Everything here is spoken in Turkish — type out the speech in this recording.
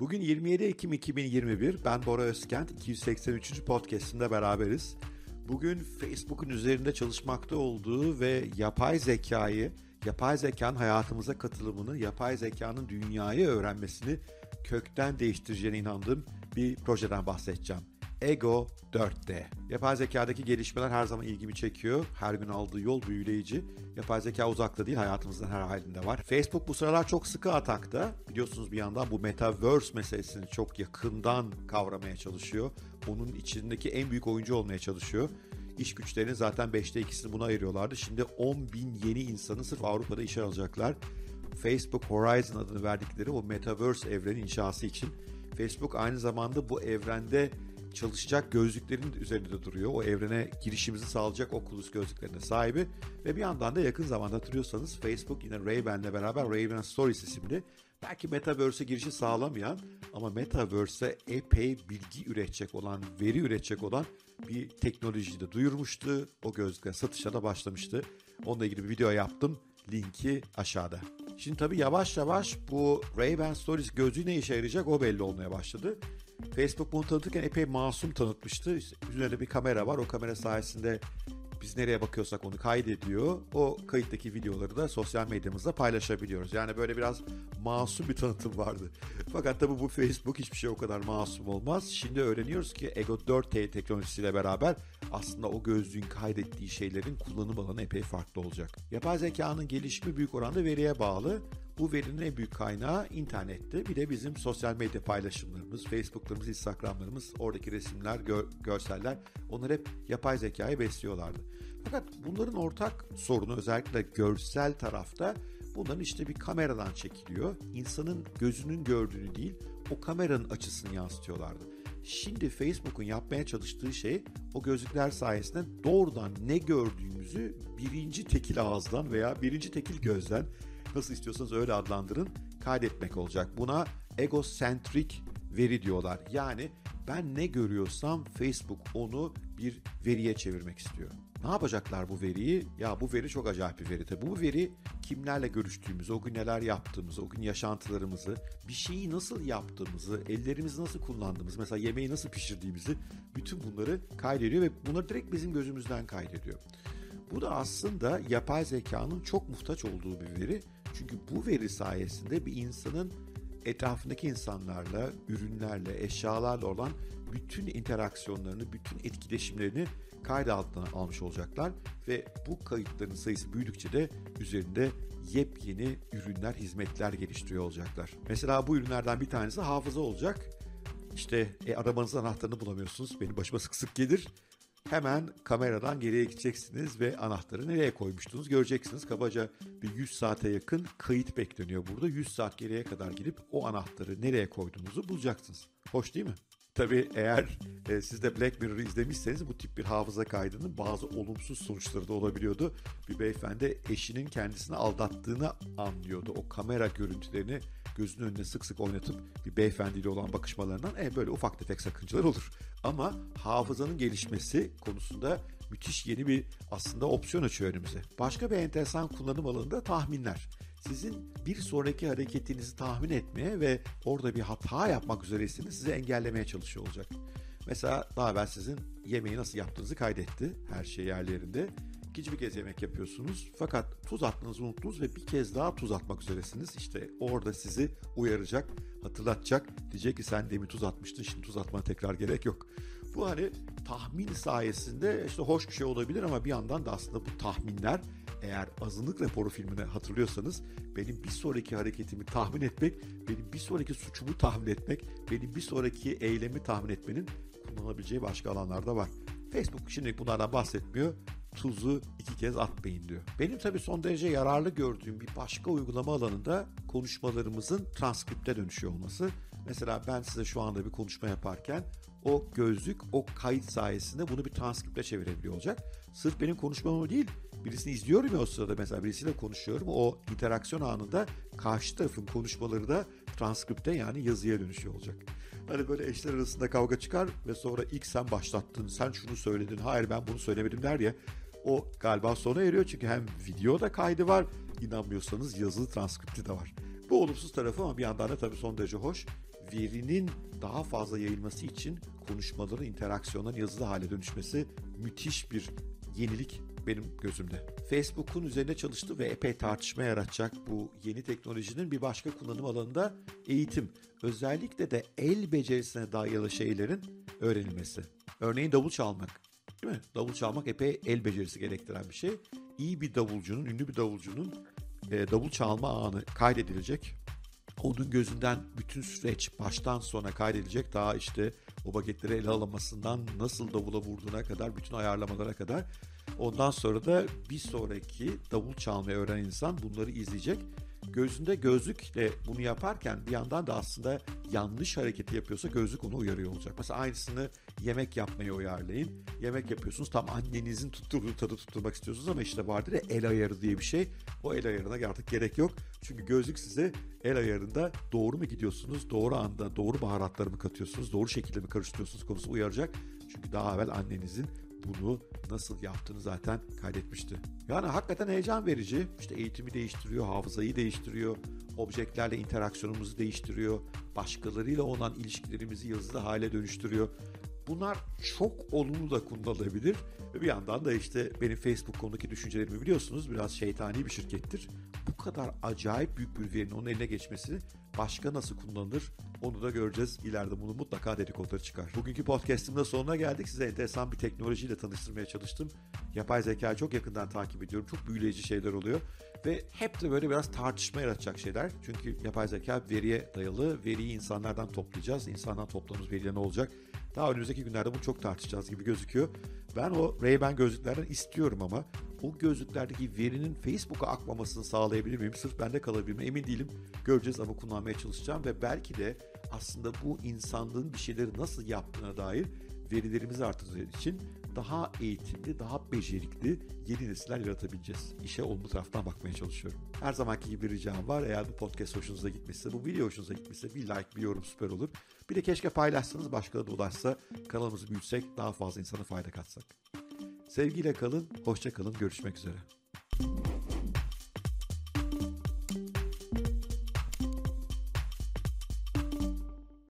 Bugün 27 Ekim 2021. Ben Bora Özkent. 283. podcast'inde beraberiz. Bugün Facebook'un üzerinde çalışmakta olduğu ve yapay zekayı, yapay zekanın hayatımıza katılımını, yapay zekanın dünyayı öğrenmesini kökten değiştireceğine inandığım bir projeden bahsedeceğim. Ego 4D. Yapay zekadaki gelişmeler her zaman ilgimi çekiyor. Her gün aldığı yol büyüleyici. Yapay zeka uzakta değil hayatımızın her halinde var. Facebook bu sıralar çok sıkı atakta. Biliyorsunuz bir yandan bu metaverse meselesini çok yakından kavramaya çalışıyor. Onun içindeki en büyük oyuncu olmaya çalışıyor. İş güçlerinin zaten 5'te 2'sini buna ayırıyorlardı. Şimdi 10 bin yeni insanı sırf Avrupa'da işe alacaklar. Facebook Horizon adını verdikleri o metaverse evreni inşası için. Facebook aynı zamanda bu evrende çalışacak gözlüklerin üzerinde de duruyor. O evrene girişimizi sağlayacak Oculus gözlüklerine sahibi. Ve bir yandan da yakın zamanda hatırlıyorsanız Facebook yine Ray-Ban'le beraber Ray-Ban Stories isimli belki Metaverse'e girişi sağlamayan ama Metaverse'e epey bilgi üretecek olan, veri üretecek olan bir teknolojiyi de duyurmuştu. O gözlükler satışa da başlamıştı. Onunla ilgili bir video yaptım. Linki aşağıda. Şimdi tabii yavaş yavaş bu Ray-Ban Stories gözlüğü ne işe yarayacak o belli olmaya başladı. Facebook bunu tanıtırken epey masum tanıtmıştı. Üzerinde bir kamera var. O kamera sayesinde biz nereye bakıyorsak onu kaydediyor. O kayıttaki videoları da sosyal medyamızda paylaşabiliyoruz. Yani böyle biraz masum bir tanıtım vardı. Fakat tabii bu Facebook hiçbir şey o kadar masum olmaz. Şimdi öğreniyoruz ki Ego 4T teknolojisiyle beraber aslında o gözlüğün kaydettiği şeylerin kullanım alanı epey farklı olacak. Yapay zekanın gelişimi büyük oranda veriye bağlı. Bu verinin en büyük kaynağı internette. Bir de bizim sosyal medya paylaşımlarımız, Facebook'larımız, Instagram'larımız, oradaki resimler, gör, görseller onlar hep yapay zekayı besliyorlardı. Fakat bunların ortak sorunu özellikle görsel tarafta bunların işte bir kameradan çekiliyor. İnsanın gözünün gördüğünü değil, o kameranın açısını yansıtıyorlardı. Şimdi Facebook'un yapmaya çalıştığı şey o gözlükler sayesinde doğrudan ne gördüğümüzü birinci tekil ağızdan veya birinci tekil gözden nasıl istiyorsanız öyle adlandırın kaydetmek olacak. Buna egocentrik veri diyorlar. Yani ben ne görüyorsam Facebook onu bir veriye çevirmek istiyor. Ne yapacaklar bu veriyi? Ya bu veri çok acayip bir veri. Tabii bu veri kimlerle görüştüğümüzü, o gün neler yaptığımızı, o gün yaşantılarımızı, bir şeyi nasıl yaptığımızı, ellerimizi nasıl kullandığımızı, mesela yemeği nasıl pişirdiğimizi bütün bunları kaydediyor ve bunları direkt bizim gözümüzden kaydediyor. Bu da aslında yapay zekanın çok muhtaç olduğu bir veri. Çünkü bu veri sayesinde bir insanın etrafındaki insanlarla, ürünlerle, eşyalarla olan bütün interaksiyonlarını, bütün etkileşimlerini kayıt altına almış olacaklar ve bu kayıtların sayısı büyüdükçe de üzerinde yepyeni ürünler, hizmetler geliştiriyor olacaklar. Mesela bu ürünlerden bir tanesi hafıza olacak. İşte e, arabanızın anahtarını bulamıyorsunuz. Benim başıma sık sık gelir. Hemen kameradan geriye gideceksiniz ve anahtarı nereye koymuştunuz göreceksiniz. Kabaca bir 100 saate yakın kayıt bekleniyor burada. 100 saat geriye kadar gidip o anahtarı nereye koyduğunuzu bulacaksınız. Hoş değil mi? Tabii eğer e, siz de Black Mirror'ı izlemişseniz bu tip bir hafıza kaydının bazı olumsuz sonuçları da olabiliyordu. Bir beyefendi eşinin kendisini aldattığını anlıyordu. O kamera görüntülerini gözünün önüne sık sık oynatıp bir beyefendiyle olan bakışmalarından e, böyle ufak tefek sakıncalar olur. Ama hafızanın gelişmesi konusunda müthiş yeni bir aslında opsiyon açıyor önümüze. Başka bir enteresan kullanım alanı da tahminler sizin bir sonraki hareketinizi tahmin etmeye ve orada bir hata yapmak üzereyseniz sizi engellemeye çalışıyor olacak. Mesela daha evvel sizin yemeği nasıl yaptığınızı kaydetti. Her şey yerlerinde. İkinci bir kez yemek yapıyorsunuz. Fakat tuz attığınızı unuttunuz ve bir kez daha tuz atmak üzeresiniz. İşte orada sizi uyaracak, hatırlatacak. Diyecek ki sen demin tuz atmıştın, şimdi tuz atmana tekrar gerek yok. Bu hani tahmin sayesinde işte hoş bir şey olabilir ama bir yandan da aslında bu tahminler eğer azınlık raporu filmini hatırlıyorsanız benim bir sonraki hareketimi tahmin etmek, benim bir sonraki suçumu tahmin etmek, benim bir sonraki eylemi tahmin etmenin kullanılabileceği başka alanlarda var. Facebook şimdilik bunlardan bahsetmiyor. Tuzu iki kez atmayın diyor. Benim tabii son derece yararlı gördüğüm bir başka uygulama alanında konuşmalarımızın transkripte dönüşüyor olması. Mesela ben size şu anda bir konuşma yaparken o gözlük o kayıt sayesinde bunu bir transkripte çevirebiliyor olacak. Sırf benim konuşmamı değil birisini izliyorum ya o sırada mesela birisiyle konuşuyorum. O interaksiyon anında karşı tarafın konuşmaları da transkripte yani yazıya dönüşüyor olacak. Hani böyle eşler arasında kavga çıkar ve sonra ilk sen başlattın, sen şunu söyledin, hayır ben bunu söylemedim der ya. O galiba sona eriyor çünkü hem video da kaydı var, inanmıyorsanız yazılı transkripti de var. Bu olumsuz tarafı ama bir yandan da tabii son derece hoş. verinin daha fazla yayılması için konuşmaların, interaksiyonların yazılı hale dönüşmesi müthiş bir yenilik benim gözümde. Facebook'un üzerine çalıştı ve epey tartışma yaratacak bu yeni teknolojinin bir başka kullanım alanında eğitim. Özellikle de el becerisine dayalı şeylerin öğrenilmesi. Örneğin davul çalmak. Değil mi? Davul çalmak epey el becerisi gerektiren bir şey. İyi bir davulcunun, ünlü bir davulcunun e, davul çalma anı kaydedilecek. Onun gözünden bütün süreç baştan sona kaydedilecek. Daha işte o bagetleri ele alamasından nasıl davula vurduğuna kadar, bütün ayarlamalara kadar. Ondan sonra da bir sonraki davul çalmayı öğrenen insan bunları izleyecek gözünde gözlükle bunu yaparken bir yandan da aslında yanlış hareketi yapıyorsa gözlük onu uyarıyor olacak. Mesela aynısını yemek yapmaya uyarlayın. Yemek yapıyorsunuz tam annenizin tutturduğu tadı tutturmak istiyorsunuz ama işte vardır ya el ayarı diye bir şey. O el ayarına artık gerek yok. Çünkü gözlük size el ayarında doğru mu gidiyorsunuz, doğru anda doğru baharatları mı katıyorsunuz, doğru şekilde mi karıştırıyorsunuz konusu uyaracak. Çünkü daha evvel annenizin bunu nasıl yaptığını zaten kaydetmişti. Yani hakikaten heyecan verici. İşte eğitimi değiştiriyor, hafızayı değiştiriyor, objektlerle interaksiyonumuzu değiştiriyor, başkalarıyla olan ilişkilerimizi yazılı hale dönüştürüyor. Bunlar çok olumlu da kullanılabilir. Bir yandan da işte benim Facebook konudaki düşüncelerimi biliyorsunuz biraz şeytani bir şirkettir. Bu kadar acayip büyük bir verinin onun eline geçmesi başka nasıl kullanılır onu da göreceğiz. İleride bunu mutlaka dedikoduları çıkar. Bugünkü podcastımda sonuna geldik. Size enteresan bir teknolojiyle tanıştırmaya çalıştım. Yapay zekayı çok yakından takip ediyorum. Çok büyüleyici şeyler oluyor. Ve hep de böyle biraz tartışma yaratacak şeyler. Çünkü yapay zeka veriye dayalı. Veriyi insanlardan toplayacağız. İnsandan topladığımız veriler ne olacak? Daha önümüzdeki günlerde bunu çok tartışacağız gibi gözüküyor. Ben o Ray-Ban gözlüklerden istiyorum ama o gözlüklerdeki verinin Facebook'a akmamasını sağlayabilir miyim? Sırf bende kalabilir mi? Emin değilim. Göreceğiz ama kullanmaya çalışacağım ve belki de aslında bu insanlığın bir şeyleri nasıl yaptığına dair verilerimizi artırdığı için daha eğitimli, daha becerikli yeni nesiller yaratabileceğiz. İşe olumlu taraftan bakmaya çalışıyorum. Her zamanki gibi bir ricam var. Eğer bu podcast hoşunuza gitmişse, bu video hoşunuza gitmişse bir like, bir yorum süper olur. Bir de keşke paylaşsanız başkalarına ulaşsa, kanalımızı büyütsek, daha fazla insana fayda katsak. Sevgiyle kalın, hoşça kalın, görüşmek üzere.